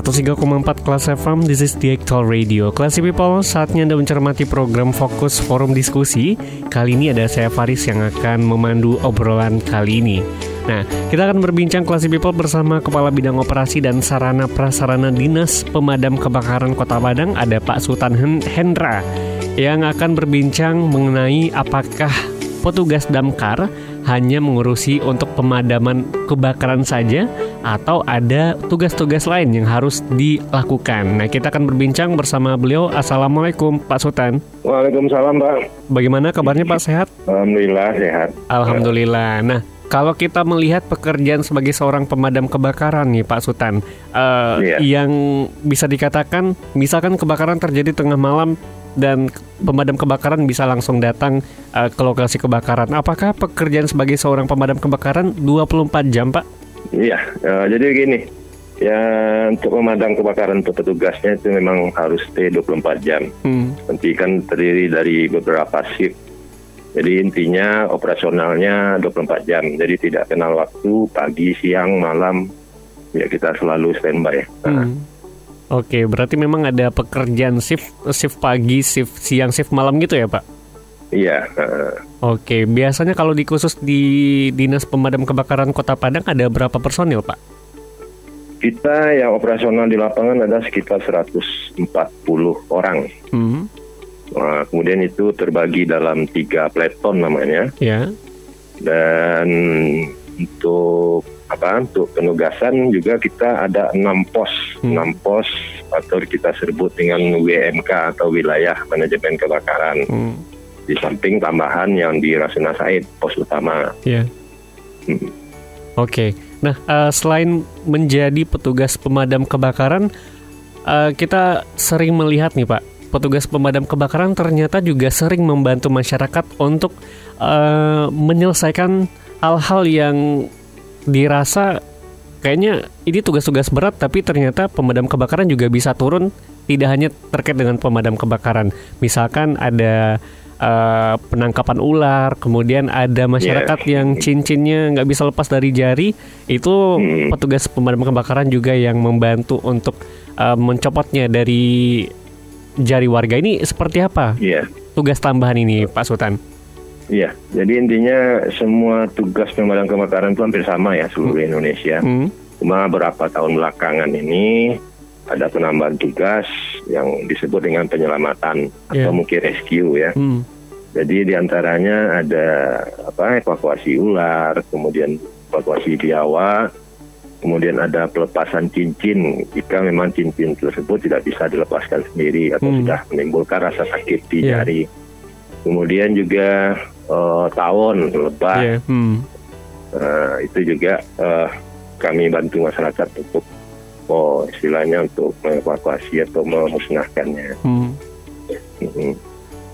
103,4 Kelas FM, this is the actual radio. Classy People, saatnya Anda mencermati program Fokus Forum Diskusi. Kali ini ada saya Faris yang akan memandu obrolan kali ini. Nah, kita akan berbincang Classy People bersama Kepala Bidang Operasi dan Sarana Prasarana Dinas Pemadam Kebakaran Kota Padang Ada Pak Sultan Hendra Yang akan berbincang mengenai apakah petugas damkar hanya mengurusi untuk pemadaman kebakaran saja atau ada tugas-tugas lain yang harus dilakukan. Nah, kita akan berbincang bersama beliau. Assalamualaikum, Pak Sultan. Waalaikumsalam, Pak. Bagaimana kabarnya, Pak? Sehat? Alhamdulillah sehat. Alhamdulillah. Nah, kalau kita melihat pekerjaan sebagai seorang pemadam kebakaran nih Pak Sultan, uh, Iya. yang bisa dikatakan, misalkan kebakaran terjadi tengah malam dan pemadam kebakaran bisa langsung datang uh, ke lokasi kebakaran. Apakah pekerjaan sebagai seorang pemadam kebakaran 24 jam, Pak? Iya, eh, jadi gini. Ya, untuk memadam kebakaran untuk petugasnya itu memang harus stay 24 jam. Hmm. Nanti kan terdiri dari beberapa shift. Jadi intinya operasionalnya 24 jam. Jadi tidak kenal waktu, pagi, siang, malam. Ya kita selalu standby. Nah, Hmm. Oke, berarti memang ada pekerjaan shift shift pagi, shift siang, shift malam gitu ya, Pak? Iya, eh, Oke, biasanya kalau di khusus di Dinas Pemadam Kebakaran Kota Padang ada berapa personil, Pak? kita yang operasional di lapangan ada sekitar 140 orang. Hmm. Nah, kemudian itu terbagi dalam tiga peleton namanya. Ya. dan untuk apa untuk penugasan juga kita ada enam pos Hmm. enam pos atau kita sebut dengan WMK atau wilayah manajemen kebakaran Hmm. di samping tambahan yang di Rasuna Said pos utama Ya. Hmm. Oke. Nah, eh, selain menjadi petugas pemadam kebakaran, eh, kita sering melihat nih, Pak, petugas pemadam kebakaran ternyata juga sering membantu masyarakat untuk eh, menyelesaikan hal-hal yang dirasa kayaknya ini tugas-tugas berat, tapi ternyata pemadam kebakaran juga bisa turun tidak hanya terkait dengan pemadam kebakaran. Misalkan ada eh, penangkapan ular, kemudian ada masyarakat yang cincinnya nggak bisa lepas dari jari, itu Hmm. petugas pemadam kebakaran juga yang membantu untuk eh, mencopotnya dari jari warga. Ini seperti apa Iya tugas tambahan ini, Pak Sultan? Iya jadi intinya semua tugas pemadam kebakaran itu hampir sama ya seluruh Indonesia Hmm. cuma beberapa tahun belakangan ini ada penambahan tugas yang disebut dengan penyelamatan Iya. atau mungkin rescue ya Hmm. Jadi di antaranya ada apa evakuasi ular, kemudian evakuasi biawak, kemudian ada pelepasan cincin jika memang cincin tersebut tidak bisa dilepaskan sendiri atau Hmm. sudah menimbulkan rasa sakit di Iya. jari. Kemudian juga eh, tawon lebah, Iya. Hmm. Eh, itu juga eh, kami bantu masyarakat untuk oh istilahnya untuk mengevakuasi atau memusnahkannya. Hmm.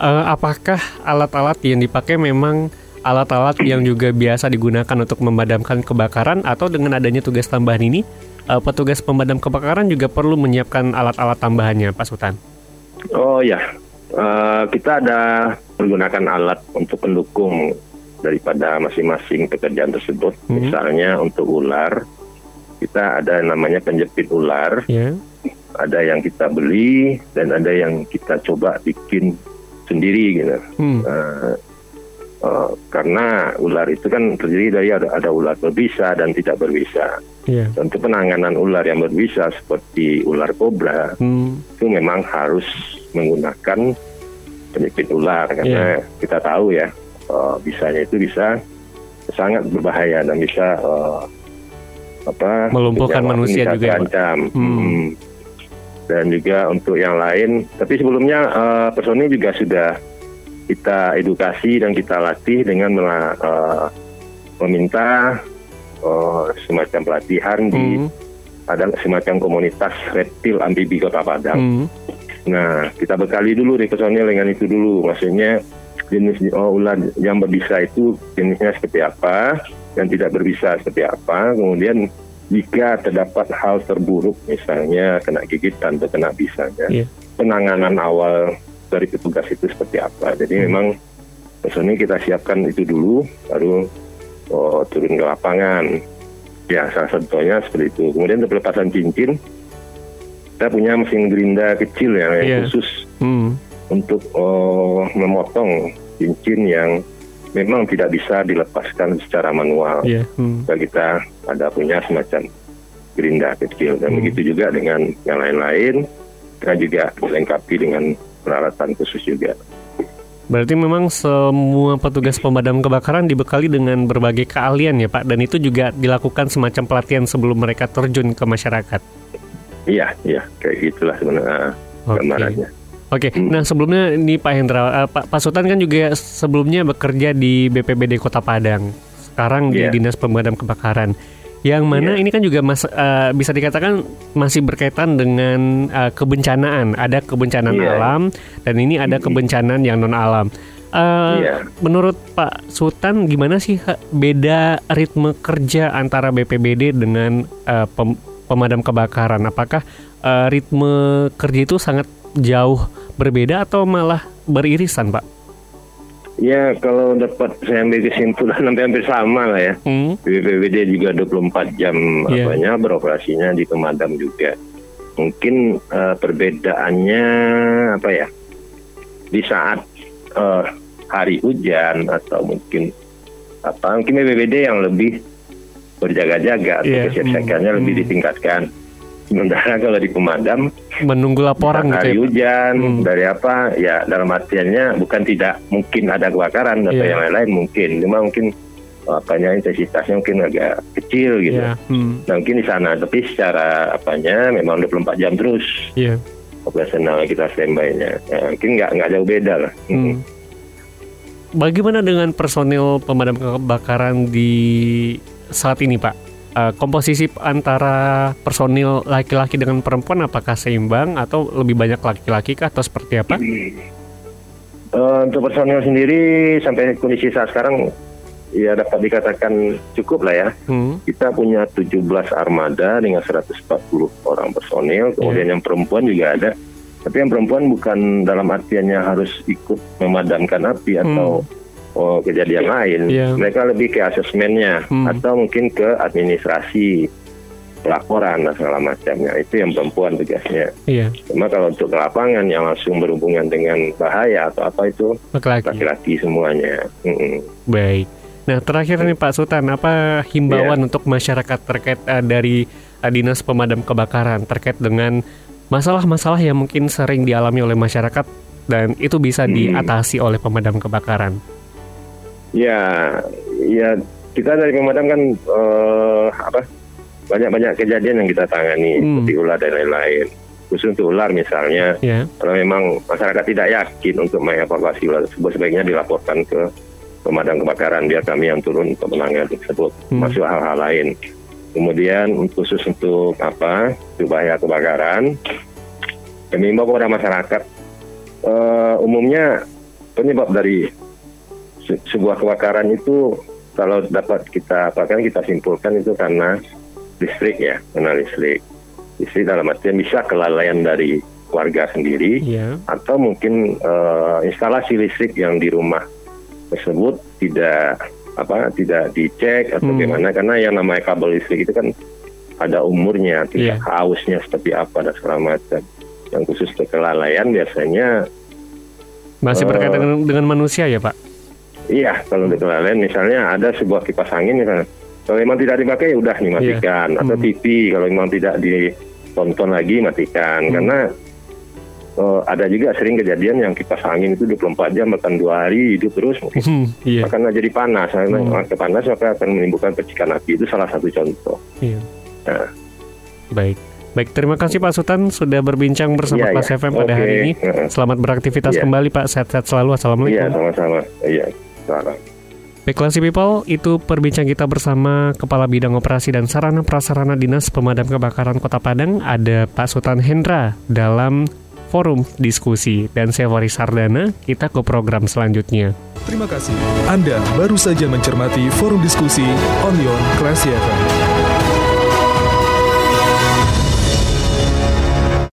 Eh, apakah alat-alat yang dipakai memang alat-alat yang juga biasa digunakan untuk memadamkan kebakaran atau dengan adanya tugas tambahan ini eh, petugas pemadam kebakaran juga perlu menyiapkan alat-alat tambahannya, Pak Sultan? Oh ya, Eh, kita ada menggunakan alat untuk pendukung daripada masing-masing pekerjaan tersebut. Hmm. Misalnya untuk ular, kita ada namanya penjepit ular, Ya. ada yang kita beli dan ada yang kita coba bikin sendiri gitu. Hmm. Eh, eh, karena ular itu kan terdiri dari ada, ada ular berbisa dan tidak berbisa. Ya. Untuk penanganan ular yang berbisa seperti ular kobra, Hmm. itu memang harus menggunakan penyakit ular karena kita tahu ya eh, bisanya itu bisa sangat berbahaya dan bisa eh, apa Melumpuhkan manusia juga ya, terancam. Hmm. Hmm. Dan juga untuk yang lain, tapi sebelumnya eh, personil juga sudah kita edukasi dan kita latih dengan mela- eh, meminta eh, semacam pelatihan di Hmm. ada semacam komunitas reptil amfibi Kota Padang. Hmm. Nah, kita bekali dulu nih personil dengan itu dulu. Maksudnya jenis oh, ular yang berbisa itu jenisnya seperti apa, dan tidak berbisa seperti apa. Kemudian jika terdapat hal terburuk misalnya kena gigitan atau kena bisanya, Iya. penanganan awal dari petugas itu seperti apa. Jadi Hmm. memang personil kita siapkan itu dulu, baru oh, turun ke lapangan. Ya salah satunya seperti itu. Kemudian pelepasan cincin, kita punya mesin gerinda kecil yang Iya. khusus Hmm. untuk oh, memotong cincin yang memang tidak bisa dilepaskan secara manual. Iya. Hmm. Kita, kita ada punya semacam gerinda kecil dan Hmm. begitu juga dengan yang lain-lain kita juga dilengkapi dengan peralatan khusus juga. Berarti memang semua petugas pemadam kebakaran dibekali dengan berbagai keahlian ya Pak, dan itu juga dilakukan semacam pelatihan sebelum mereka terjun ke masyarakat. Iya, iya, kayak gitulah sebenarnya Oke. gambarannya. Oke, nah sebelumnya ini Pak Hendra, eh, Pak, Pak Sultan kan juga sebelumnya bekerja di BPBD Kota Padang, sekarang di Iya. Dinas Pemadam Kebakaran. Yang mana Iya. ini kan juga mas, eh, bisa dikatakan masih berkaitan dengan eh, kebencanaan. Ada kebencanaan Iya. alam dan ini ada kebencanaan yang non alam. Eh, Iya. Menurut Pak Sultan gimana sih beda ritme kerja antara BPBD dengan eh, pem- pemadam kebakaran? Apakah eh, ritme kerja itu sangat jauh berbeda atau malah beririsan, Pak? Ya, kalau dapat saya ambil kesimpulan hampir hampir sama lah ya. Hmm, BPBD juga 24 jam Iya. apanya beroperasinya di pemadam juga. Mungkin eh, perbedaannya apa ya? Di saat eh, hari hujan atau mungkin apa? Mungkin BPBD yang lebih berjaga-jaga atau Iya. kesiapsiagannya lebih Hmm. ditingkatkan. Sementara kalau di pemadam menunggu laporan saat gitu ya, hujan Hmm. dari apa ya dalam artiannya bukan tidak mungkin ada kebakaran atau Iya. yang lain-lain mungkin cuma mungkin apanya intensitasnya mungkin agak kecil gitu Iya, hmm, nah, mungkin di sana tapi secara apanya memang 24 jam terus iya. operasional kita standby-nya Ya, mungkin nggak nggak jauh beda lah Hmm. Bagaimana dengan personil pemadam kebakaran di saat ini, Pak? Eh, komposisi antara personil laki-laki dengan perempuan apakah seimbang atau lebih banyak laki-laki kah atau seperti apa? Eh, untuk personil sendiri sampai kondisi saat sekarang ya dapat dikatakan cukup lah ya Hmm, kita punya 17 armada dengan 140 orang personil, kemudian Iya. yang perempuan juga ada. Tapi yang perempuan bukan dalam artiannya harus ikut memadamkan api atau oh, kejadian lain. Hmm. Iya. Mereka lebih ke asesmennya Hmm. atau mungkin ke administrasi pelaporan dan segala macamnya. Itu yang perempuan tugasnya. iya, Cuma kalau untuk ke lapangan yang langsung berhubungan dengan bahaya atau apa itu laki-laki. semuanya. Mm-mm. Baik. Nah, terakhir nih Pak Sultan, apa himbauan untuk masyarakat terkait eh, dari eh, Dinas Pemadam Kebakaran terkait dengan masalah-masalah yang mungkin sering dialami oleh masyarakat dan itu bisa Hmm. diatasi oleh pemadam kebakaran? Ya, ya kita dari pemadam kan eh, apa banyak-banyak kejadian yang kita tangani Hmm. seperti ular dan lain-lain. Khusus untuk ular misalnya, Ya. kalau memang masyarakat tidak yakin untuk mengevakuasi ular tersebut sebaiknya dilaporkan ke pemadam kebakaran biar kami yang turun untuk menangani tersebut. Hmm. Masuk hal-hal lain. Kemudian khusus untuk apa bahaya kebakaran, kami imbau kepada masyarakat eh, umumnya penyebab dari se- sebuah kebakaran itu kalau dapat kita apakan kita simpulkan itu karena listrik ya, karena listrik. Listrik dalam artian bisa kelalaian dari warga sendiri Iya. atau mungkin eh, instalasi listrik yang di rumah tersebut tidak apa tidak dicek atau Hmm. bagaimana karena yang namanya kabel listrik itu kan ada umurnya, tidak hausnya seperti apa dan segala macam. Yang khusus kelalaian biasanya Masih berkaitan dengan, dengan manusia ya, Pak? Iya, kalau untuk kelalaian misalnya ada sebuah kipas angin misalnya. Kalau memang tidak dipakai ya udah dimatikan atau Hmm. TV kalau memang tidak ditonton lagi matikan Hmm. karena eh, ada juga sering kejadian yang kipas angin itu 24 jam bahkan dua hari hidup terus mungkin Hmm, iya. akan jadi panas karena Hmm. makin panas maka akan menimbulkan percikan api itu salah satu contoh. Iya. Nah. Baik. Baik, terima kasih Pak Sultan sudah berbincang bersama Iya, Kelas iya. FM pada Oke. hari ini. Selamat beraktivitas Iya. kembali Pak. Sehat-sehat selalu. Iya Assalamualaikum. sama-sama. Iya. Selamat. Baik, Classy People, itu perbincang kita bersama Kepala Bidang Operasi dan Sarana Prasarana Dinas Pemadam Kebakaran Kota Padang, ada Pak Sultan Hendra dalam forum diskusi. Dan saya Faris Sardana, kita ke program selanjutnya. Terima kasih. Anda baru saja mencermati forum diskusi Onion Classy FM.